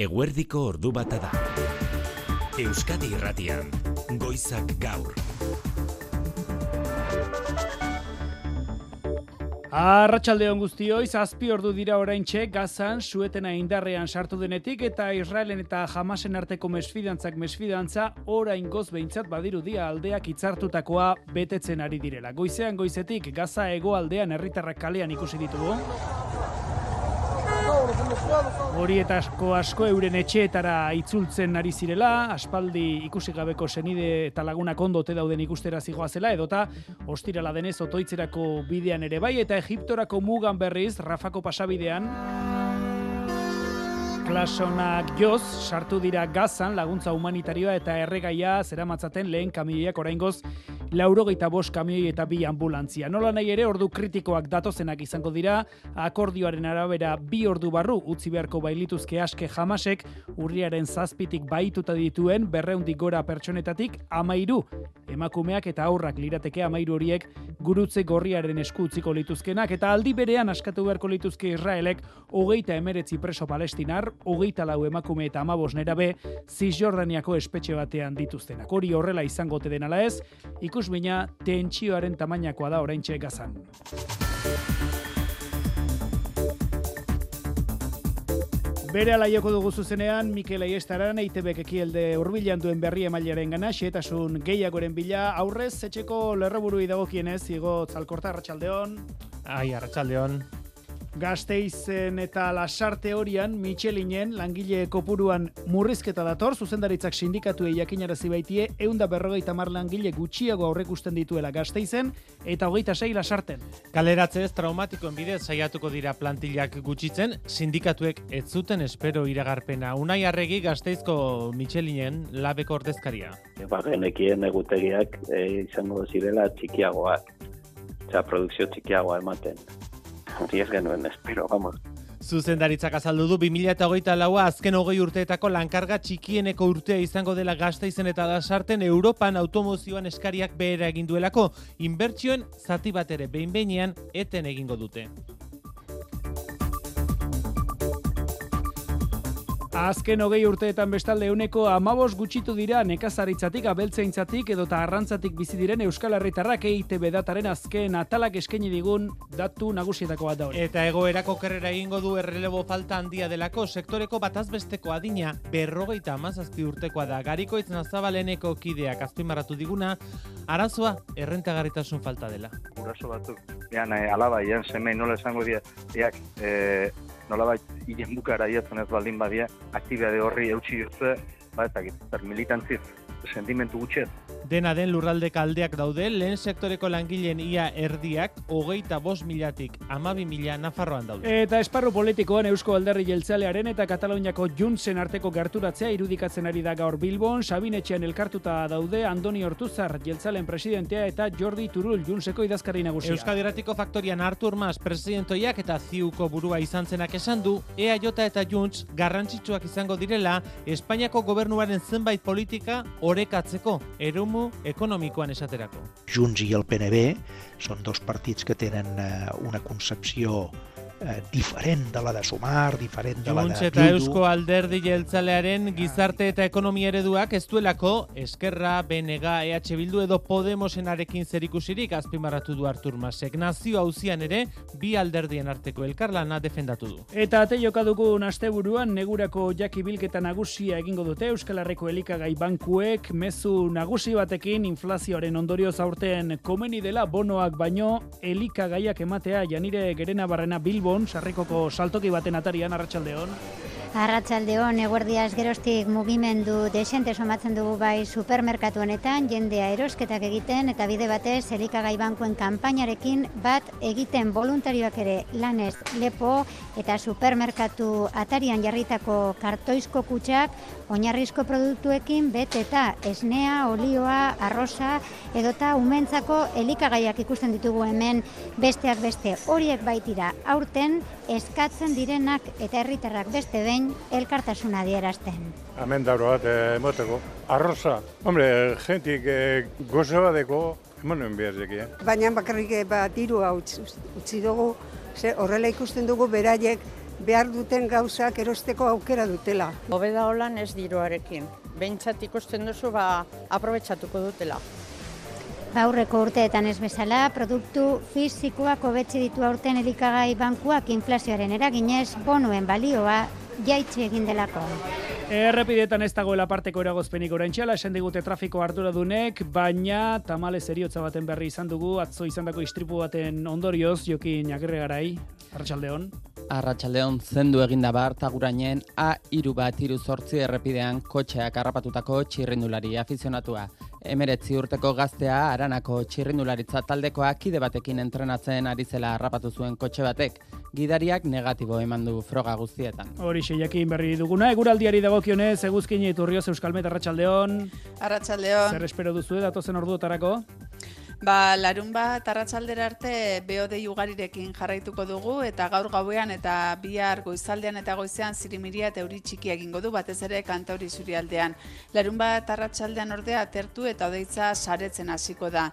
Eguerdiko ordu bata da. Euskadi Irratian, Goizak Gaur. Arratxaldeon guztioi, zazpi ordu dira oraintxe Gazan suetena indarrean sartu denetik eta Israelen eta Hamasen arteko mesfidantzak mesfidantza orain goz behintzat badiru dia aldeak itzartutakoa betetzen ari direla. Goizean goizetik Gaza hegoaldean herritarrak kalean ikusi ditugu. Hori eta asko asko euren etxeetara itzultzen ari zirela, aspaldi ikusi gabeko senide eta lagunak ondote dauden ikustera zigoa zela, edota ostirala denez otoitzerako bidean ere bai, eta Egiptorako mugan berriz, Rafako pasabidean, Klasonak joz, sartu dira gazan laguntza humanitarioa eta erregaia zeramatzaten lehen kamioiak oraingoz laurogeita bost kamioi eta bi ambulantzia. Nola nahi ere ordu kritikoak datozenak izango dira, akordioaren arabera bi ordu barru utzi beharko bailituzke aske jamasek, urriaren zazpitik baituta dituen berreundik gora pertsonetatik amairu. Emakumeak eta aurrak lirateke amairu horiek gurutze gorriaren esku utziko lituzkenak, eta aldi berean askatu beharko lituzke Israelek hogeita emeretzi preso palestinar, hogeita lau emakume eta amabos nerabe, Cisjordaniako espetxe batean dituztenak. Hori horrela izango te denala ez, ikusmina tentsioaren tamainakoa da oraintxe gazan. Bere ala joko dugu zuzenean, Mikel Aiestaran, EITBek ekielde urbilan duen berri emailaren gana, xetasun gehiagoren bila, aurrez, etxeko lerroburu dagokienez, igo tzalkorta, arratsaldeon. Ai, arratsaldeon. Gasteizen eta lasarte horian Michelinen langile kopuruan murrizketa dator, zuzendaritzak sindikatuei jakinarazi baitie, eunda berrogeita mar langile gutxiago aurrekusten dituela Gasteizen eta hogeita sei lasarten. Kaleratze ez traumatikoen bidez saiatuko dira plantillak gutxitzen, sindikatuek ez zuten espero iragarpena. Unai arregi Gasteizko Michelinen labeko ordezkaria. Ba, genekien egutegiak e, izango zirela txikiagoak. Osea, produkzio txikiagoa ematen hori ez genuen, espero, vamos. Zuzendaritzak azaldu du 2008 laua azken hogei urteetako lankarga txikieneko urtea izango dela gazteizen eta dasarten Europan automozioan eskariak behera egin duelako, inbertsioen zati bat ere behin behinean eten egingo dute. Azken hogei urteetan bestalde euneko amabos gutxitu dira nekazaritzatik, abeltzeintzatik edo arrantzatik bizi diren Euskal Herritarrak EITB dataren azken atalak eskaini digun datu nagusietako bat da Eta egoerako kerrera egingo du errelebo falta handia delako sektoreko batazbesteko adina berrogeita amazazpi urtekoa da. Gariko itzen azabaleneko kideak azpimarratu diguna, arazoa errentagarritasun falta dela. Uraso batzuk, ean eh, alaba, ean semei nola esango dira, eak, eh, nolabait hilen bukara iatzen ez baldin badia, aktibiade horri eutxi jutze, ba dakit, militantziz, sentimentu gutxet. Dena den lurralde kaldeak daude, lehen sektoreko langileen ia erdiak, hogeita bos milatik, amabi mila nafarroan daude. Eta esparru politikoan Eusko Alderri Jeltzalearen eta Kataloniako Juntzen arteko gerturatzea irudikatzen ari da gaur Bilbon, Sabinetxean elkartuta daude Andoni Hortuzar Jeltzalen presidentea eta Jordi Turul Juntzeko idazkari nagusia. Euskadiratiko faktorian Artur Mas presidentoiak eta ziuko burua izan zenak esan du, EAJ eta Juntz garrantzitsuak izango direla Espainiako gobernuaren zenbait politika orekatzeko, erumu econòmico esaterako. Junts i el PNB són dos partits que tenen eh, una concepció eh, diferent de la de Sumar, diferent de la de Bildu. eta Eusko Alderdi Jeltzalearen gizarte eta ekonomia ereduak ez duelako Eskerra, BNG, EH Bildu edo Podemosen arekin zerikusirik azpimarratu du Artur Masek. Nazio hauzian ere bi alderdien arteko elkarlana defendatu du. Eta ate jokaduko asteburuan negurako jaki bilketa nagusia egingo dute Euskal Herriko elikagai bankuek mezu nagusi batekin inflazioaren ondorioz aurten komeni dela bonoak baino elikagaiak ematea janire gerena barrena Bilbo Bilbon, sarrikoko saltoki baten atarian, arratsaldeon. Arratsaldeon eguerdiaz gerostik mugimendu desente somatzen dugu bai supermerkatu honetan, jendea erosketak egiten eta bide batez elikagai bankuen kanpainarekin bat egiten voluntarioak ere lanez lepo eta supermerkatu atarian jarritako kartoizko kutsak oinarrizko produktuekin bet eta esnea, olioa, arroza edota umentzako elikagaiak ikusten ditugu hemen. Besteak beste horiek baitira aurten eskatzen direnak eta herritarrak beste behin elkartasuna dierazten. Hemen dauro bat eh, emoteko. Arroza, hombre, jentik eh, gozo badeko, emonen behar eh? Baina bakarrik bat diru hau utzi dugu, ze horrela ikusten dugu beraiek behar duten gauzak erosteko aukera dutela. Hobeda holan ez diruarekin. Behintzat ikusten duzu ba aprobetsatuko dutela. Aurreko urteetan ez bezala, produktu fizikoak hobetsi ditu aurten elikagai bankuak inflazioaren eraginez, bonuen balioa jaitsi egin delako. Errepidetan ez dagoela parteko eragozpenik oraintxala, esan digute trafiko arduradunek, baina tamales eriotza baten berri izan dugu, atzo izandako istripu baten ondorioz, jokin agirre garai, Arratxaldeon. Arratxaldeon zendu eginda bar, tagurainen A iru bat iru zortzi errepidean kotxeak harrapatutako txirrindulari afizionatua. Emeretzi urteko gaztea aranako txirrindularitza taldekoa kide batekin entrenatzen ari zela harrapatu zuen kotxe batek. Gidariak negatibo eman du froga guztietan. Hori jakin berri duguna, eguraldiari dagokionez, eguzkin iturrioz Euskalmet Arratxaldeon. Arratxaldeon. Zer espero duzu datozen orduotarako? Ba, larun bat arratsaldera arte beodei ugarirekin jarraituko dugu eta gaur gauean eta bihar goizaldean eta goizean zirimiria eta euri txiki egingo du batez ere kantauri zurialdean. Larun bat arratsaldean ordea atertu eta odeitza saretzen hasiko da.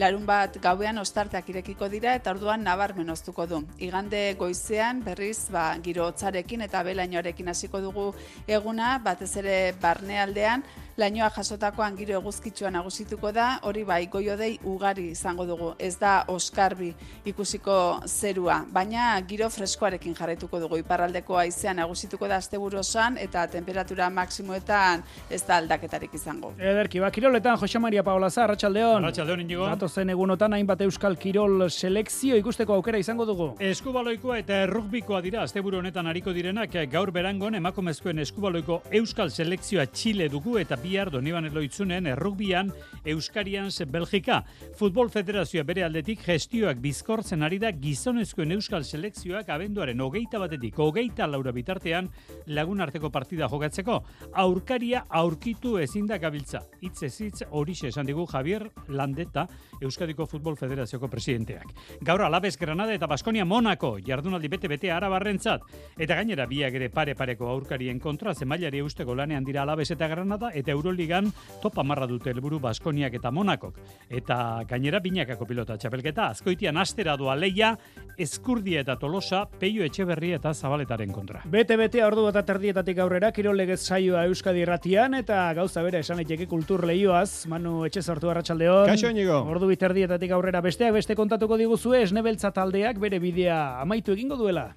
Larun bat gauean ostarteak irekiko dira eta orduan nabarmen oztuko du. Igande goizean berriz ba, giro hotzarekin eta belainoarekin hasiko dugu eguna, batez ere barnealdean, lainoa jasotakoan giro eguzkitsua nagusituko da, hori bai goiodei ugari izango dugu. Ez da oskarbi ikusiko zerua, baina giro freskoarekin jarraituko dugu. Iparraldeko haizean nagusituko da asteburu osan eta temperatura maksimoetan ez da aldaketarik izango. Ederki, ba, kiroletan, Jose Maria Paola Zar, Arratxaldeon. Arratxaldeon, inigo. Gato zen egunotan, hainbat euskal kirol selekzio ikusteko aukera izango dugu. Eskubaloikoa eta errugbikoa dira, asteburu honetan hariko direnak, gaur berangon emakumezkoen eskubaloiko euskal selekzioa Txile dugu eta bihar Doniban Eloitzunen errugbian Euskarians Belgika. Futbol Federazioa bere aldetik gestioak bizkortzen ari da gizonezkoen euskal selekzioak abenduaren hogeita batetik hogeita laura bitartean lagun arteko partida jokatzeko. Aurkaria aurkitu ezindak gabiltza. Itz ez hitz horixe esan digu Javier Landeta Euskadiko Futbol Federazioko presidenteak. Gaur alabez Granada eta Baskonia Monako jardunaldi bete-bete arabarrentzat. Eta gainera biak ere pare-pareko aurkarien kontra zemailari eusteko lanean dira alabez eta Granada eta Euroligan topa marra dute helburu Baskoniak eta Monakok. Eta gainera binakako pilota txapelketa azkoitian astera doa leia eskurdia eta tolosa peio etxeberri eta zabaletaren kontra. Bete-bete ordu eta terdietatik aurrera kirolegez saioa Euskadi Irratian eta gauza bera esan daiteke kultur leioaz Manu etxe sortu arratsaldeon. Kaixo inigo. Ordu biterdietatik aurrera besteak beste kontatuko diguzue esnebeltza taldeak bere bidea amaitu egingo duela.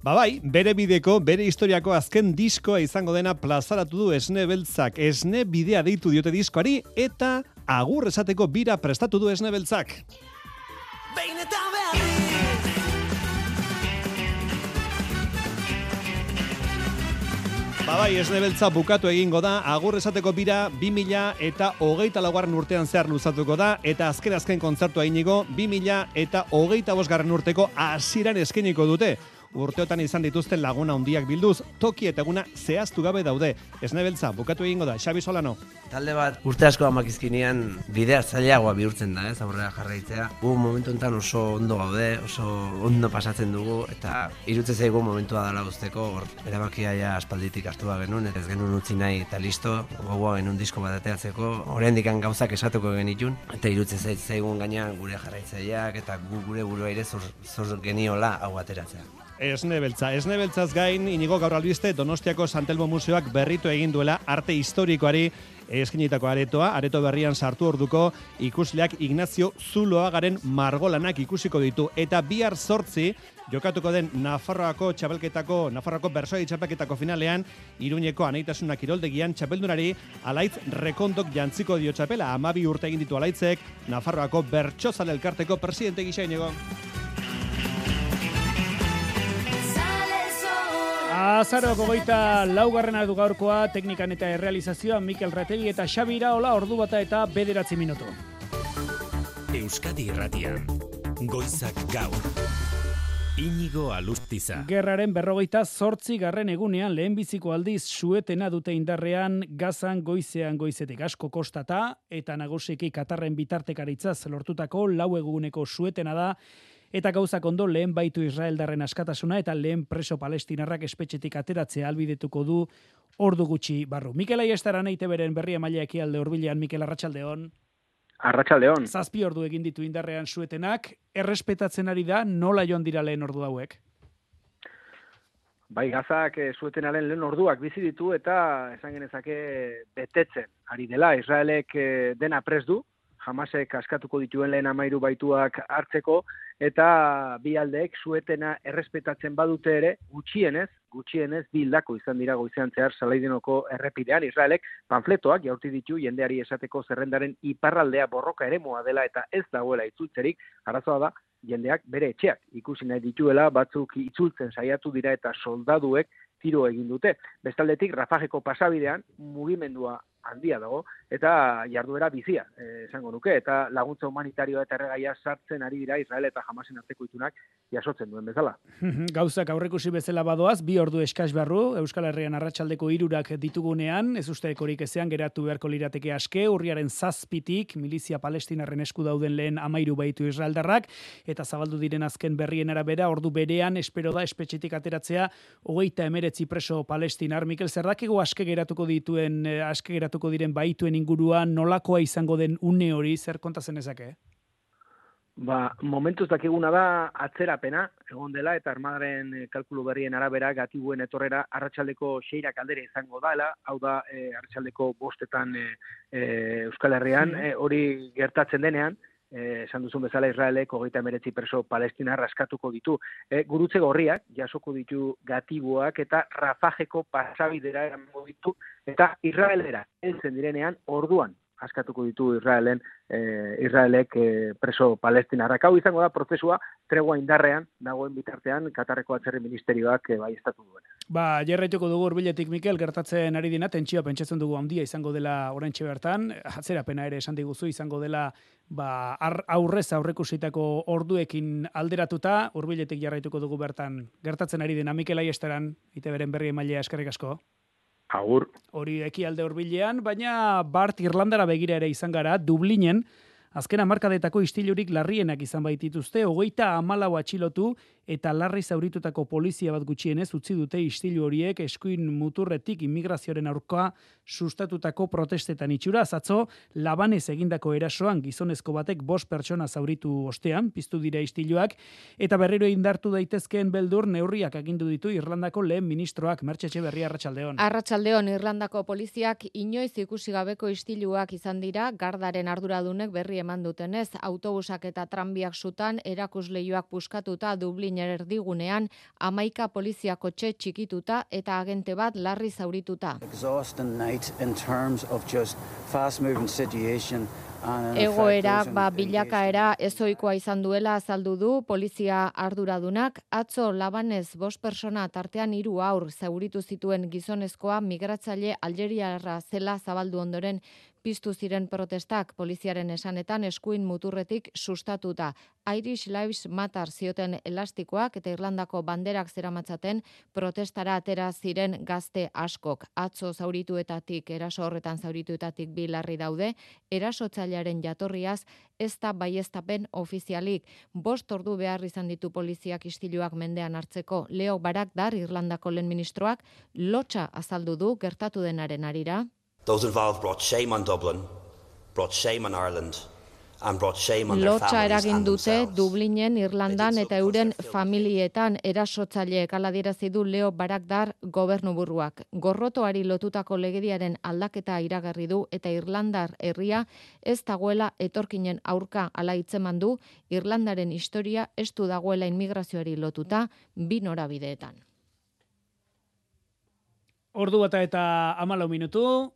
Ba bai, bere bideko, bere historiako azken diskoa izango dena plazaratu du esne beltzak. Esne bidea deitu diote diskoari eta agur esateko bira prestatu du esne beltzak. Ba bai, esne beltza bukatu egingo da, agur esateko bira 2000 eta hogeita laugarren urtean zehar luzatuko da, eta azken azken kontzertua inigo 2000 eta hogeita bosgarren urteko hasieran eskeniko dute urteotan izan dituzten laguna handiak bilduz, toki eta eguna zehaztu gabe daude. Esnebeltza, bukatu egingo da, Xabi Solano. Talde bat urte asko amakizkinean bidea zailagoa bihurtzen da, ez aurrera jarraitzea. Gu momentu enten oso ondo gaude, oso ondo pasatzen dugu, eta irutze zaigu momentua dela guzteko, erabakia ja aspalditik hartu genuen, ez genuen utzi nahi eta listo, gogoa genuen disko bat ateatzeko, oraindik gauzak esatuko genitun, eta irutze zaigun gainean gure jarraitzaileak eta gu gure burua ere zor, zor geniola hau ateratzea. Esne beltza. Esne beltzaz gain, inigo gaur albiste, Donostiako Santelmo Museoak berritu egin duela arte historikoari eskinitako aretoa, areto berrian sartu orduko ikusleak Ignacio Zuloagaren margolanak ikusiko ditu. Eta bihar sortzi, jokatuko den Nafarroako txapelketako, Nafarroako bersoi txapelketako finalean, Iruñeko anaitasunak iroldegian txapeldunari alaitz rekondok jantziko dio txapela. Amabi urte egin ditu alaitzek, Nafarroako bertxozale elkarteko presidente gisa inigo. Azaroko goita laugarren du gaurkoa teknikan eta errealizazioa Mikel Rategi eta Xabi Iraola ordu bata eta bederatzi minutu. Euskadi Irratian, Goizak Gaur. Inigo Alustiza. Gerraren berrogeita zortzi garren egunean lehenbiziko aldiz suetena dute indarrean gazan goizean goizetik asko kostata eta nagusiki katarren bitartekaritzaz lortutako lau eguneko suetena da eta gauzak ondo lehen baitu Israeldarren askatasuna eta lehen preso palestinarrak espetxetik ateratzea albidetuko du ordu gutxi barru. Mikel Aiestaran eite beren berria maila ekialde urbilean, Mikel Arratxaldeon. Arratxaldeon. Zazpi ordu egin ditu indarrean suetenak, errespetatzen ari da nola joan dira lehen ordu hauek? Bai, gazak e, zuetenaren lehen orduak bizi ditu eta esan genezake betetzen. Ari dela, Israelek e, dena pres du, jamasek askatuko dituen lehen amairu baituak hartzeko, eta bi aldeek zuetena errespetatzen badute ere, gutxienez, gutxienez, bildako izan dira goizean zehar salaidinoko errepidean, Israelek panfletoak jaurti ditu jendeari esateko zerrendaren iparraldea borroka ere dela eta ez dagoela itzultzerik, arazoa da, jendeak bere etxeak ikusi nahi dituela, batzuk itzultzen saiatu dira eta soldaduek tiro egin dute. Bestaldetik, Rafajeko pasabidean mugimendua handia dago eta jarduera bizia eh, esango nuke eta laguntza humanitarioa eta erregaia sartzen ari dira Israel eta Hamasen arteko itunak jasotzen duen bezala. Gauzak aurrekusi bezala badoaz, bi ordu eskaz barru, Euskal Herrian arratsaldeko irurak ditugunean, ez uste ekorik ezean geratu beharko lirateke aske, urriaren zazpitik, milizia palestinarren esku dauden lehen amairu baitu Israeldarrak, eta zabaldu diren azken berrien arabera, ordu berean, espero da, espetxetik ateratzea, hogeita emeretzi preso palestinar, Mikel Zerdakigo aske geratuko dituen, eh, aske geratuko diren baituen inguruan, nolakoa izango den une hori, zer kontazen ezake? Ba, momentuz dakiguna da atzerapena, egon dela, eta armadaren e, kalkulu berrien arabera gatibuen etorrera arratsaldeko xeirak aldere izango dela, hau da e, arratsaldeko bostetan e, Euskal Herrian, hori gertatzen denean, e, esan duzun bezala Israelek hogeita meretzi perso palestina raskatuko ditu. E, gurutze gorriak, jasoko ditu gatiboak eta rafajeko pasabidera eramango ditu, eta Israelera, entzen direnean, orduan, askatuko ditu Israelen e, Israelek e, preso palestinarrak. Hau izango da prozesua tregua indarrean dagoen bitartean Katarreko atzerri ministerioak e, bai estatu duen. Ba, jerraituko dugu urbiletik Mikel gertatzen ari dina tentsioa pentsatzen dugu handia izango dela oraintxe bertan, atzerapena ere esan diguzu izango dela ba, aurrez aurrekusitako orduekin alderatuta, urbiletik jarraituko dugu bertan gertatzen ari dena Mikel Aiesteran, ite beren berri emailea eskerrik asko. Agur. Hori ekialde hurbilean, baina Bart Irlandara begira ere izan gara, Dublinen, azken amarkadetako istilurik larrienak izan baitituzte, hogeita amalau atxilotu eta larri zauritutako polizia bat gutxienez utzi dute istilu horiek eskuin muturretik immigrazioaren aurkoa sustatutako protestetan itxura. Zatzo, labanez egindako erasoan gizonezko batek bost pertsona zauritu ostean, piztu dira istiluak, eta berriro indartu daitezkeen beldur neurriak agindu ditu Irlandako lehen ministroak Mertxetxe berria Arratxaldeon. Arratxaldeon, Irlandako poliziak inoiz ikusi gabeko istiluak izan dira, gardaren arduradunek berri eman dutenez, autobusak eta tranbiak sutan erakusleioak puskatuta Dublin erdigunean amaika poliziako txe txikituta eta agente bat larri zaurituta. Egoera, ba, bilakaera ezoikoa izan duela azaldu du polizia arduradunak, atzo labanez bost persona tartean hiru aur zauritu zituen gizonezkoa migratzaile Algeriarra zela zabaldu ondoren piztu ziren protestak poliziaren esanetan eskuin muturretik sustatuta. Irish Lives Matter zioten elastikoak eta Irlandako banderak zeramatzaten protestara atera ziren gazte askok. Atzo zaurituetatik, eraso horretan zaurituetatik bilarri daude, erasotzailearen jatorriaz ez da baiestapen ofizialik. Bost ordu behar izan ditu poliziak istiluak mendean hartzeko. Leo Barak dar Irlandako lehen ministroak lotxa azaldu du gertatu denaren arira. Those involved brought shame on Dublin, brought shame on Ireland, Lotxa eragin dute Dublinen, Irlandan eta euren familietan erasotzaile kaladierazi du Leo Barakdar gobernuburuak. Gorrotoari lotutako legediaren aldaketa iragarri du eta Irlandar herria ez dagoela etorkinen aurka ala hitzeman du Irlandaren historia estu dagoela inmigrazioari lotuta bi norabideetan. Ordu bata eta amalau minutu,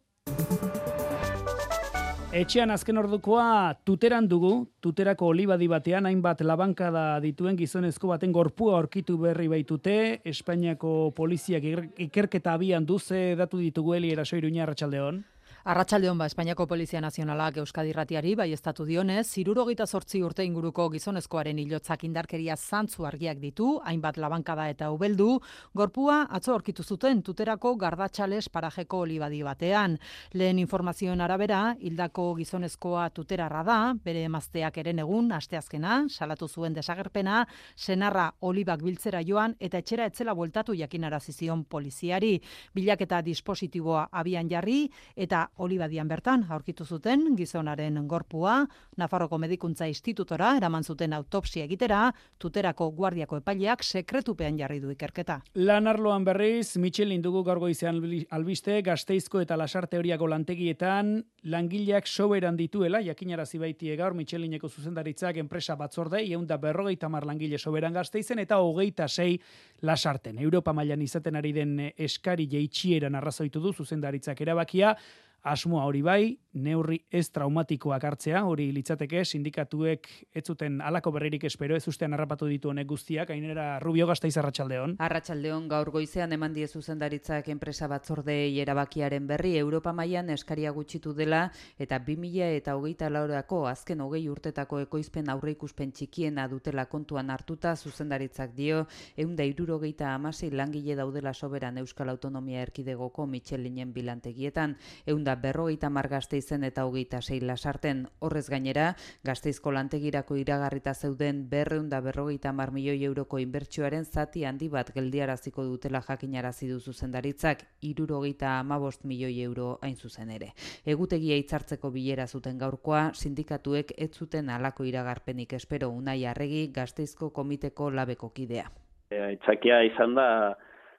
Etxean azken ordukoa tuteran dugu, tuterako olibadi batean hainbat labankada dituen gizonezko baten gorpua aurkitu berri baitute, Espainiako poliziak ikerketa abian duze datu ditugu heli eraso iruña ratxaldeon. Arratxaldeon ba, Espainiako Polizia Nazionalak Euskadi Ratiari, bai estatu dionez, zirurogita sortzi urte inguruko gizonezkoaren hilotzak indarkeria zantzu argiak ditu, hainbat labankada eta ubeldu, gorpua atzo aurkitu zuten tuterako gardatxales parajeko olibadi batean. Lehen informazioen arabera, hildako gizonezkoa tuterarra da, bere emazteak eren egun, asteazkena, salatu zuen desagerpena, senarra olibak biltzera joan, eta etxera etzela bueltatu jakinarazizion poliziari. Bilak eta dispositiboa abian jarri, eta olibadian bertan aurkitu zuten gizonaren gorpua, Nafarroko Medikuntza Institutora eraman zuten autopsia egitera, tuterako guardiako epaileak sekretupean jarri du ikerketa. Lan arloan berriz, Michelin dugu gaur goizean albiste, gazteizko eta lasar teoriako lantegietan, langileak soberan dituela, jakinarazi baitie gaur Michelineko zuzendaritzak enpresa batzorde, da berrogeita mar langile soberan gazteizen, eta hogeita sei lasarten. Europa mailan izaten ari den eskari jeitxieran arrazoitu du zuzendaritzak erabakia, asmoa hori bai, neurri ez traumatikoak hartzea, hori litzateke sindikatuek ez zuten alako berririk espero, ez ustean harrapatu ditu honek guztiak, ainera Rubio Gasteiz Arratsaldeon. Arratsaldeon gaur goizean eman die zuzendaritzak enpresa batzordei erabakiaren berri Europa mailan eskaria gutxitu dela eta 2000 eta hogeita laurako azken hogei urtetako ekoizpen aurreikuspen txikiena dutela kontuan hartuta zuzendaritzak dio. Eunda irurogeita amasei langile daudela soberan Euskal Autonomia Erkidegoko Michelinen bilantegietan, eunda berrogeita mar gazteizen eta hogeita sei lasarten. Horrez gainera, gazteizko lantegirako iragarrita zeuden berreunda berrogeita mar milioi euroko inbertsioaren zati handi bat geldiaraziko dutela jakinarazi du zuzendaritzak, irurogeita amabost milioi euro hain zuzen ere. Egutegia hitzartzeko bilera zuten gaurkoa, sindikatuek ez zuten alako iragarpenik espero unai arregi gazteizko komiteko labeko kidea. Itzakia izan da,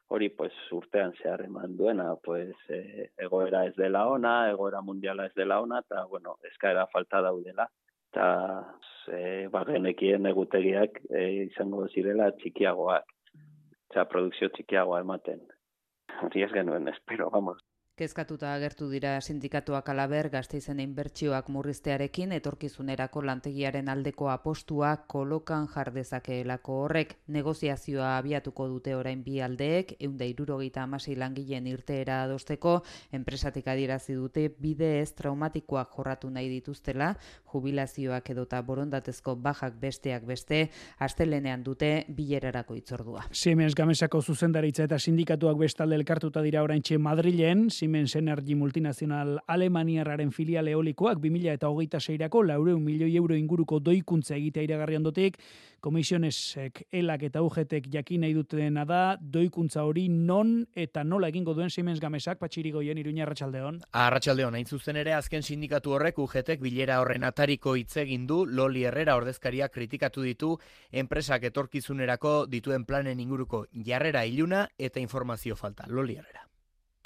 hori pues urtean zehar eman duena, pues e, egoera ez dela ona, egoera mundiala ez dela ona, eta bueno, eskaera falta daudela. Eta e, bagenekien egutegiak e, izango zirela txikiagoak, eta produkzio txikiagoa ematen. Hori ez genuen, espero, vamos. Kezkatuta agertu dira sindikatuak alaber gazteizen inbertsioak murriztearekin etorkizunerako lantegiaren aldeko apostua kolokan jardezakeelako horrek negoziazioa abiatuko dute orain bi aldeek eunda irurogeita amasei langileen irteera adosteko enpresatik adirazi dute bide ez traumatikoak jorratu nahi dituztela jubilazioak edota borondatezko bajak besteak beste astelenean dute bilerarako itzordua. Siemens Gamesako zuzendaritza eta sindikatuak bestalde elkartuta dira oraintxe Madrilen, Siemens Energy multinazional Alemaniarraren filial eolikoak 2000 eta hogeita seirako laureun milioi euro inguruko doikuntza egitea iragarri ondotik, komisionesek elak eta ugetek jakin nahi dutena da, doikuntza hori non eta nola egingo duen Siemens Gamesak, patxirigoien iruña Arratxaldeon. Arratxaldeon, hain zuzen ere, azken sindikatu horrek ugetek bilera horren atariko hitz du, Loli Herrera ordezkaria kritikatu ditu, enpresak etorkizunerako dituen planen inguruko jarrera iluna eta informazio falta. Loli Herrera.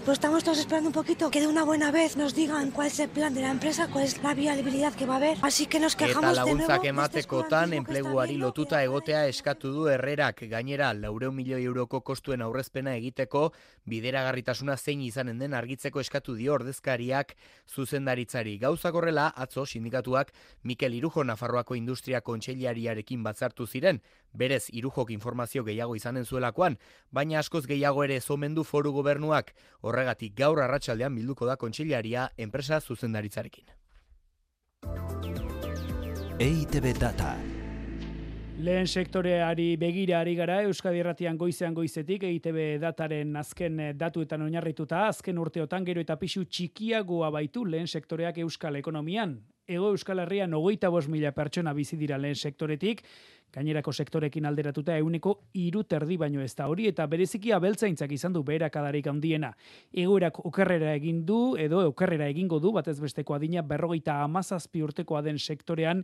Pues estamos todos esperando un poquito que de una buena vez nos digan cuál es el plan de la empresa, cuál es la viabilidad que va a haber. Así que nos quejamos Eta laguntzak de nuevo. ematekotan enpleguari lotuta egotea eskatu du herrerak gainera laureu milioi euroko kostuen aurrezpena egiteko bideragarritasuna zein izanen den argitzeko eskatu dio ordezkariak zuzendaritzari. Gauzak horrela, atzo sindikatuak Mikel Irujo Nafarroako Industria Kontseilariarekin batzartu ziren, berez Irujok informazio gehiago izanen zuelakoan, baina askoz gehiago ere zomendu foru gobernuak, horregatik gaur arratsaldean bilduko da kontseilaria enpresa zuzendaritzarekin. EITB Data. Lehen sektoreari begira ari gara Euskadi Erratian goizean goizetik EITB dataren azken datuetan oinarrituta azken urteotan gero eta pisu txikiagoa baitu lehen sektoreak Euskal Ekonomian. Ego Euskal Herrian ogeita bos mila pertsona bizi dira lehen sektoretik, gainerako sektorekin alderatuta euneko iru terdi baino ez da hori eta bereziki abeltzaintzak izan du beherakadarik handiena. Egoerak okerrera egin du edo okerrera egingo du batez besteko adina berrogeita amazazpi urtekoa den sektorean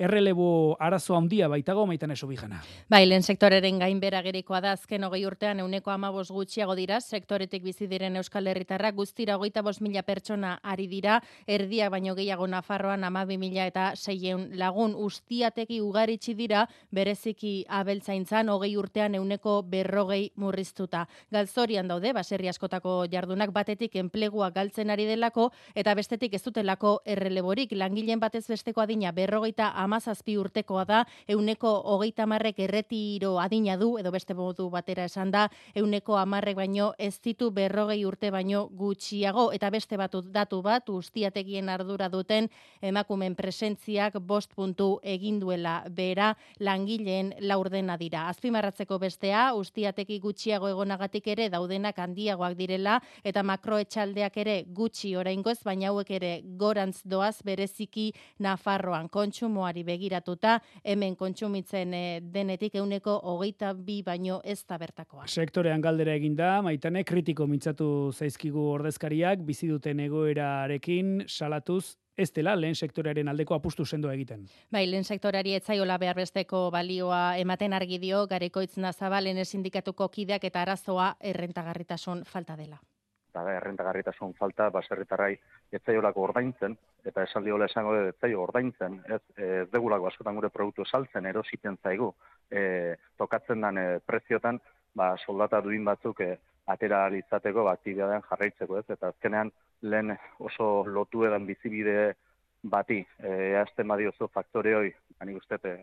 errelebo arazo handia baitago maitan eso bijana. Bai, lehen sektoreren gainbera gerikoa da azken hogei urtean euneko amabos gutxiago dira, sektoretik bizi diren Euskal Herritarrak guztira hogeita bos mila pertsona ari dira, erdia baino gehiago Nafarroan amabi mila eta seien lagun ustiateki ugaritsi dira, bereziki abeltzaintzan hogei urtean euneko berrogei murriztuta. Galzorian daude, baserri askotako jardunak batetik enplegua galtzen ari delako, eta bestetik ez dutelako erreleborik, langileen batez besteko adina berrogeita amazazpi urtekoa da, euneko hogeita marrek erretiro adina du, edo beste modu batera esan da, euneko amarrek baino ez ditu berrogei urte baino gutxiago, eta beste batu datu bat, ustiategien ardura duten emakumen presentziak bost puntu egin duela bera langileen laurdena dira. Azpimarratzeko bestea, ustiateki gutxiago egonagatik ere daudenak handiagoak direla, eta makroetxaldeak ere gutxi oraingoz, baina hauek ere gorantz doaz bereziki Nafarroan kontsumoa kontsumoari begiratuta, hemen kontsumitzen e, denetik euneko hogeita bi baino ez da bertakoa. Sektorean galdera eginda, maitane kritiko mintzatu zaizkigu ordezkariak, bizi duten egoerarekin salatuz ez dela lehen sektorearen aldeko apustu sendo egiten. Bai, lehen sektorari etzaiola behar besteko balioa ematen argi dio, garekoitz nazabalen sindikatuko kideak eta arazoa errentagarritasun falta dela. Eta da, errentagarritasun falta, baserritarrai etzaiolako ordaintzen, eta esaldi hola esango dut etzaio ordaintzen, ez, ez degulako askotan gure produktu saltzen, erositen zaigu, e, tokatzen den e, preziotan, ba, soldata duin batzuk e, atera alizateko, ba, aktibidadean jarraitzeko, ez, eta azkenean, lehen oso lotu edan bizibide bati, e, badiozu faktore hoi, ani guztete,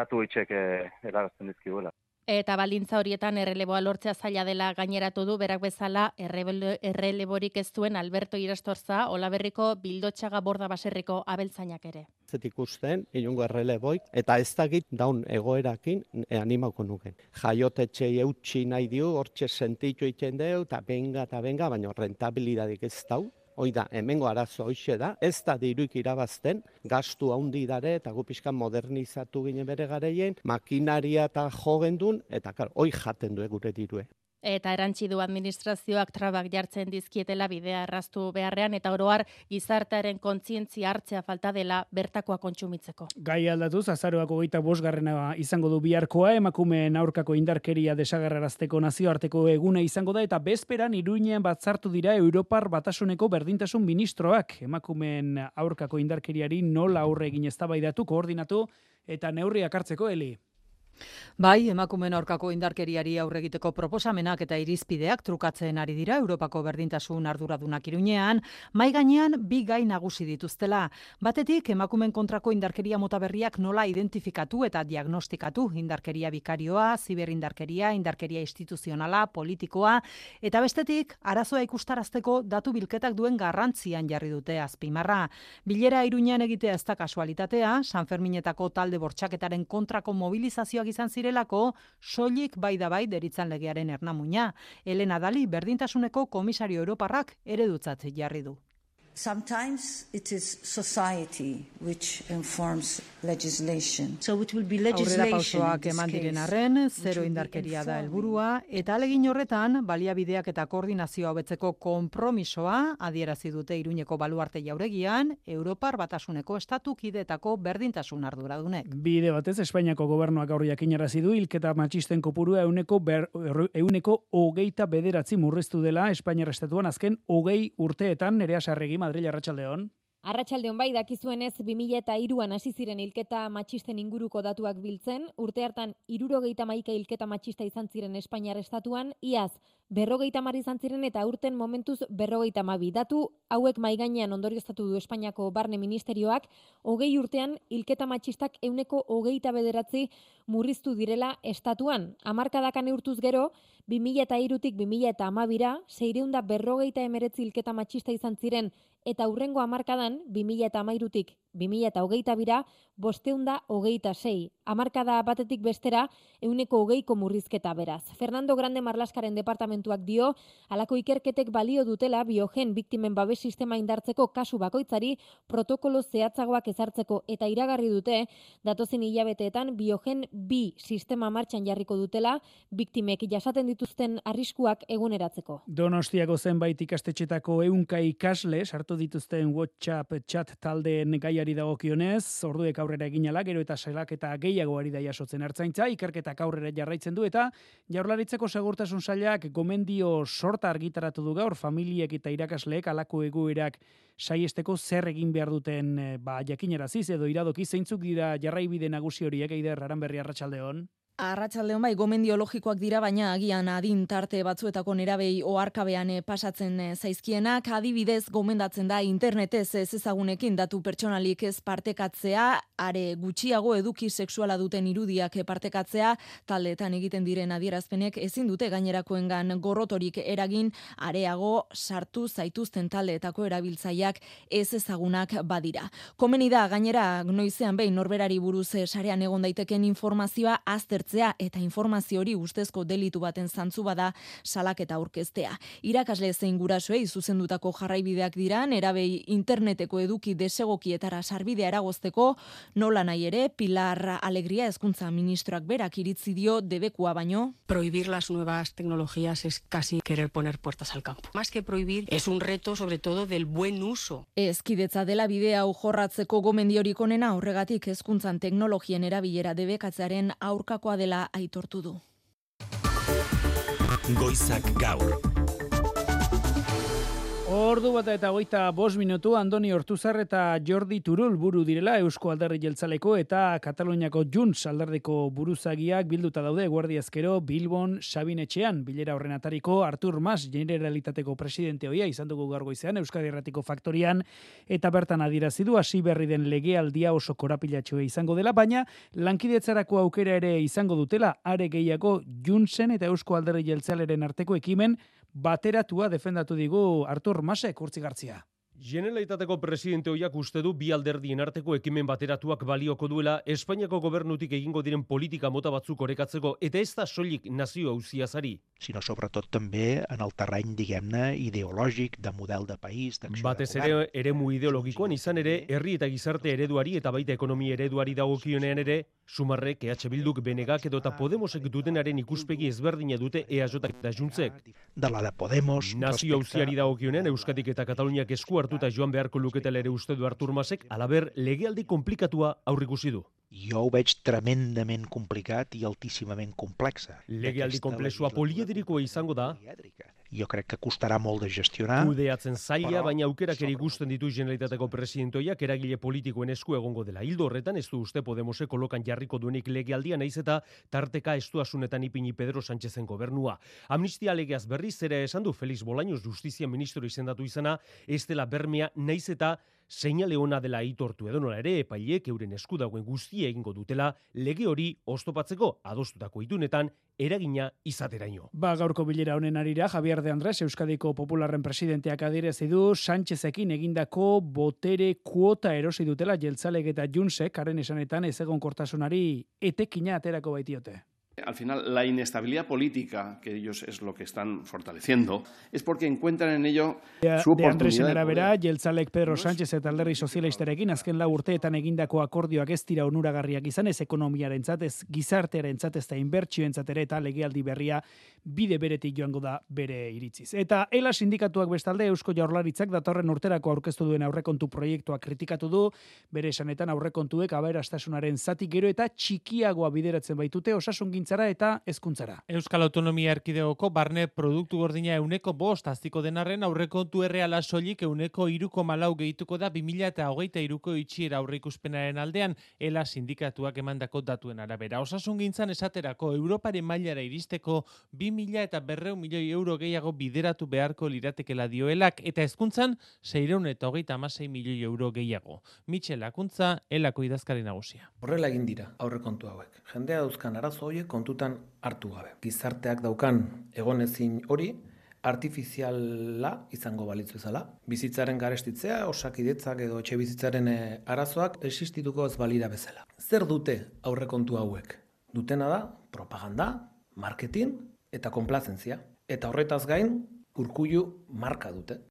datu itxek e, eragazten dizkibuela. Eta baldintza horietan erreleboa lortzea zaila dela gaineratu du berak bezala erreleborik ez duen Alberto Irastorza olaberriko bildotxaga borda baserriko abeltzainak ere. Zet ikusten, inungo erreleboik, eta ez dakit daun egoerakin e, animauko nuken. Jaiotetxe eutxi nahi diu, hortxe sentitu iten deu, eta benga, eta benga, baina rentabilidadik ez dau, Hoi da, hemengo arazo hoxe da, ez da diruik irabazten, gastu handi dare eta gupiskan modernizatu gine bere gareien, makinaria eta jogendun, eta kar, hoi jaten du gure dirue eta erantzi du administrazioak trabak jartzen dizkietela bidea erraztu beharrean eta oroar gizartearen kontzientzia hartzea falta dela bertakoa kontsumitzeko. Gai aldatuz, azaroak hogeita bosgarrena izango du biharkoa, emakumeen aurkako indarkeria desagerrarazteko nazioarteko egune izango da, eta bezperan iruinean batzartu dira Europar batasuneko berdintasun ministroak, emakumeen aurkako indarkeriari nola aurre egin eztabaidatu, koordinatu, eta neurriak hartzeko heli. Bai, emakumen aurkako indarkeriari aurre egiteko proposamenak eta irizpideak trukatzen ari dira Europako berdintasun arduradunak irunean, mai gainean bi gai nagusi dituztela. Batetik, emakumen kontrako indarkeria mota berriak nola identifikatu eta diagnostikatu indarkeria bikarioa, ziberindarkeria, indarkeria instituzionala, politikoa, eta bestetik, arazoa ikustarazteko datu bilketak duen garrantzian jarri dute azpimarra. Bilera irunean egitea ez da kasualitatea, San Ferminetako talde bortxaketaren kontrako mobilizazioa izan zirelako, soilik bai da bai deritzan legearen ernamuina. Elena Dali, berdintasuneko komisario Europarrak eredutzat jarri du. Sometimes it is society which informs legislation. So it will be legislation. Aurrera eman diren arren, zero indarkeria da helburua eta alegin horretan baliabideak eta koordinazioa hobetzeko konpromisoa adierazi dute Iruñeko baluarte jauregian Europar batasuneko estatu kidetako berdintasun arduradunek. Bide batez Espainiako gobernuak gaur jakinarazi du hilketa matxisten kopurua euneko ber, euneko hogeita bederatzi murriztu dela Espainiar estatuan azken hogei urteetan nerea sarregi Madrid Arratsaldeon. Arratsaldeon bai dakizuenez 2003an hasi ziren hilketa matxisten inguruko datuak biltzen, urte hartan 71 hilketa matxista izan ziren Espainiar estatuan, iaz berrogeita mar izan ziren eta urten momentuz berrogeita mabi. Datu hauek maiganean ondorioztatu du Espainiako barne ministerioak, hogei urtean hilketa matxistak euneko hogeita bederatzi murriztu direla estatuan. Amarkadakan eurtuz gero, 2000 eta irutik 2000 eta amabira, seireunda berrogeita emeretzi hilketa matxista izan ziren, eta hurrengo amarkadan, 2000 eta amairutik 2000 eta hogeita bira, bosteunda hogeita sei. Amarkada batetik bestera, euneko hogeiko murrizketa beraz. Fernando Grande Marlaskaren departamentuak dio, alako ikerketek balio dutela biogen biktimen babes sistema indartzeko kasu bakoitzari protokolo zehatzagoak ezartzeko eta iragarri dute, datozen hilabeteetan biogen bi sistema martxan jarriko dutela, biktimek jasaten dituzten arriskuak eguneratzeko. Donostiako zenbait ikastetxetako eunka ikasle sartu dituzten WhatsApp chat taldeen gaiari dagokionez, orduek aurrera egin ala, gero eta selak eta gehiago ari da jasotzen hartzaintza, ikerketak aurrera jarraitzen du eta jaurlaritzeko segurtasun sailak gomendio sorta argitaratu du gaur familiek eta irakasleek alako egoerak saiesteko zer egin behar duten eh, ba, jakineraziz edo iradoki zeintzuk dira jarraibide nagusi horiek eider berri arratsaldeon. Arratsaldeon bai gomendio logikoak dira baina agian adin tarte batzuetako nerabei oharkabean eh, pasatzen eh, zaizkienak. Adibidez gomendatzen da internetez ez ezagunekin datu pertsonalik ez partekatzea are gutxiago eduki sexuala duten irudiak partekatzea. Taldeetan egiten diren adierazpenek ezin dute gainerakoengan gorrotorik eragin areago sartu zaituzten taldeetako erabiltzaileak ez ezagunak badira. Komeni da gainera noizean behin norberari buruz eh, sarean egon daiteken informazioa azter agertzea eta informazio hori ustezko delitu baten zantzu bada salaketa aurkeztea. Irakasle zein gurasoei zuzendutako jarraibideak dira, erabei interneteko eduki desegokietara sarbidea eragozteko, nola nahi ere, Pilar Alegria hezkuntza ministroak berak iritzi dio debekua baino. Prohibir las nuevas tecnologías es casi querer poner puertas al campo. Más que prohibir, es un reto sobre todo del buen uso. Ezkidetza dela bidea hau jorratzeko gomendiorik onena horregatik hezkuntzan teknologien erabilera debekatzearen aurkakoa dela aitortu du. Goizak gaur. Ordu bat eta goita bos minutu Andoni Hortuzar eta Jordi Turul buru direla Eusko Alderri Jeltzaleko eta Kataluniako Junts alderdeko buruzagiak bilduta daude Guardia Ezkero Bilbon Sabinetxean bilera horren atariko Artur Mas Generalitateko presidente hoia izan dugu gaur goizean Euskadi Erratiko Faktorian eta bertan adirazidu hasi berri den legealdia oso korapilatxoa izango dela baina lankidetzarako aukera ere izango dutela are gehiago Juntsen eta Eusko Alderri Jeltzaleren arteko ekimen bateratua defendatu digu Artur Masek urtzigartzia. Generalitateko presidente hoiak uste du bi alderdien arteko ekimen bateratuak balioko duela Espainiako gobernutik egingo diren politika mota batzuk orekatzeko eta ez da soilik nazio auziazari. Sinó sobretot també en el terreny, diguem-ne, ideològic, de model de país, d'acció Batez ere eremu ideologikoan izan ere herri eta gizarte ereduari eta baita ekonomia ereduari dagokionean ere Sumarrek, EH Bilduk, Benegak edo eta Podemosek dutenaren ikuspegi ezberdina dute EAJak eta Juntzek. de la de Podemos. Nazio auziari dagokionean Euskadik eta Kataluniak esku hartuta joan beharko luketela ere uste du Artur Masek, alaber legealdi komplikatua aurrikusi du. Jo ho veig tremendament complicat i altíssimament complexa. Legealdi komplexua poliedrikoa izango da, Jo crec que costarà molt de gestionar. kudeatzen zaila, Però, baina aukerak ere ikusten ditu generalitateko presidentoiak eragile politikoen esku egongo dela. Hildo horretan ez du uste Podemosek kolokan jarriko duenik legealdia naiz eta tarteka estuasunetan ipini Pedro Sánchezen gobernua. Amnistia legeaz berriz ere esan du Felix Bolaños justizia ministro izendatu izana, ez dela bermea naiz eta seinale ona dela aitortu edo nola ere epaileek euren esku dagoen guztia egingo dutela lege hori oztopatzeko adostutako itunetan eragina izateraino. Ba, gaurko bilera honen arira, Javier de Andrés, Euskadiko Popularren presidenteak adirezi du Sánchezekin egindako botere kuota erosi dutela jeltzalek eta Junsek, haren esanetan ez egon kortasunari etekina aterako baitiote. Al final, la inestabilidad política, que ellos es lo que están fortaleciendo, es porque encuentran en ello su de Andresen oportunidad de arabera, poder. jeltzalek Pedro Sánchez eta alderri sozialistarekin azken lau urteetan egindako akordioak ez dira onuragarriak izan ez ekonomiaren ez gizartearen ez da inbertsioen ere eta legealdi berria bide beretik joango da bere iritziz. Eta ELA sindikatuak bestalde Eusko Jaurlaritzak datorren urterako aurkeztu duen aurrekontu proiektua kritikatu du, bere esanetan aurrekontuek aberastasunaren zati gero eta txikiagoa bideratzen baitute osasungintzara eta hezkuntzara. Euskal Autonomia Erkidegoko barne produktu gordina euneko bost aztiko denarren aurrekontu erreala soilik euneko iruko malau gehituko da 2000 eta hogeita iruko itxiera aurreikuspenaren aldean ela sindikatuak emandako datuen arabera. Osasun gintzan esaterako Europaren mailara iristeko 2000 eta berreu milioi euro gehiago bideratu beharko liratekela dioelak eta hezkuntzan 600 eta hogeita amasei milioi euro gehiago. Mitxel Akuntza, elako idazkari nagusia. Horrela egin dira aurrekontu hauek. Jendea dauzkan arazo horiek kontutan hartu gabe. Gizarteak daukan egonezin hori artifiziala izango balitzu ezala. Bizitzaren garestitzea, osakidetzak edo etxe bizitzaren eh, arazoak existituko ez balira bezala. Zer dute aurrekontu hauek? Dutena da propaganda, marketing eta konplazentzia. Eta horretaz gain, urkullu marka dute.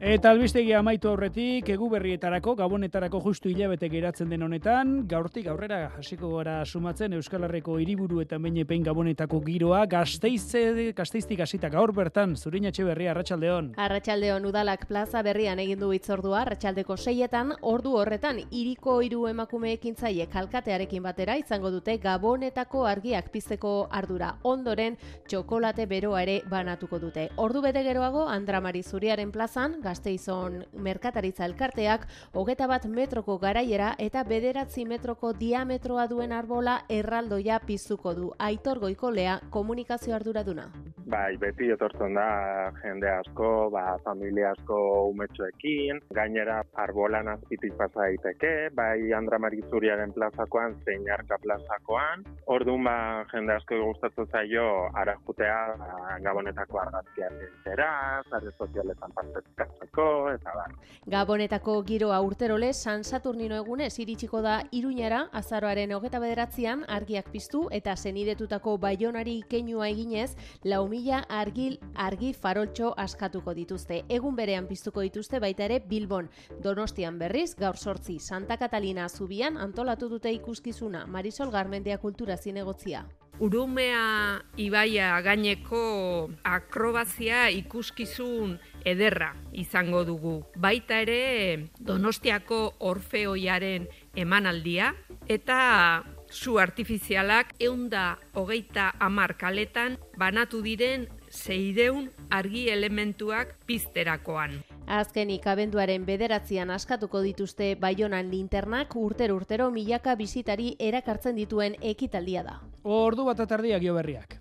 Eta albistegia amaitu aurretik, egu berrietarako, gabonetarako justu hilabete geratzen den honetan, gaurtik aurrera hasiko gara sumatzen Euskal Herriko hiriburu eta meinepein gabonetako giroa, gazteizze, gazteiztik hasita gaur bertan, zurin berria, Arratxaldeon. Arratxaldeon udalak plaza berrian egin du itzordua, arratsaldeko seietan, ordu horretan, iriko hiru emakumeekin zaie kalkatearekin batera izango dute gabonetako argiak pizteko ardura. Ondoren, txokolate beroa ere banatuko dute. Ordu bete geroago, Andramari Zuriaren plazan, Gasteizon Merkataritza Elkarteak, hogeta bat metroko garaiera eta bederatzi metroko diametroa duen arbola erraldoia piztuko du. Aitor Goikolea, komunikazio arduraduna. Bai, beti etortzen da jende asko, ba, familia asko umetxoekin, gainera arbolan azpitik pasa daiteke, bai Andra Marizuriaren plazakoan, zein Arka plazakoan. Orduan ba, jende asko gustatzen zaio ara jutea ba, gabonetako argazkiak entzera, zare sozialetan partetzea. Pasatzeko, eta bar. Gabonetako giroa urterole San Saturnino egunez iritsiko da Iruñara azaroaren hogeta bederatzean argiak piztu eta zenidetutako baionari keinua eginez lau mila argil argi faroltxo askatuko dituzte. Egun berean piztuko dituzte baita ere Bilbon. Donostian berriz, gaur sortzi Santa Catalina zubian antolatu dute ikuskizuna Marisol Garmendia Kultura Zinegotzia. Urumea ibaia gaineko akrobazia ikuskizun ederra izango dugu. Baita ere Donostiako Orfeoiaren emanaldia eta zu artifizialak eunda hogeita amar kaletan banatu diren zeideun argi elementuak pizterakoan. Azkenik abenduaren bederatzean askatuko dituzte Baionan linternak urtero urtero milaka bizitari erakartzen dituen ekitaldia da. Ordu bat atardiak jo berriak.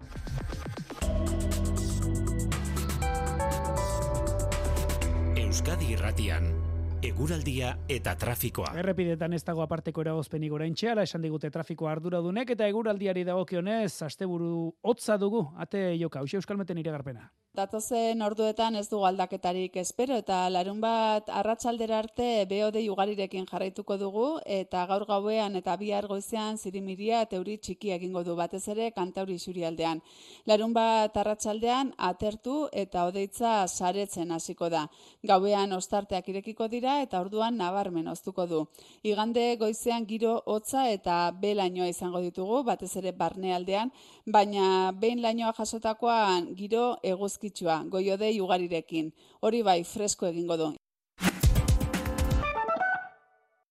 Euskadi Irratian Eguraldia eta trafikoa. Errepidetan ez dago aparteko eragozpenik oraintxe, ala esan digute trafiko arduradunek eta eguraldiari dagokionez asteburu hotza dugu ate joka. Euskal Euskalmeten iragarpena. Datozen orduetan ez du aldaketarik espero eta larun bat arratsaldera arte beode ugarirekin jarraituko dugu eta gaur gauean eta bihar goizean zirimiria teuri txiki egingo du batez ere kantauri surialdean. Larun bat arratsaldean atertu eta odeitza saretzen hasiko da. Gauean ostarteak irekiko dira eta orduan nabarmen oztuko du. Igande goizean giro hotza eta belainoa izango ditugu batez ere barnealdean, baina behin lainoa jasotakoan giro eguzkitsua, goiodei ugarirekin. Hori bai, fresko egingo du.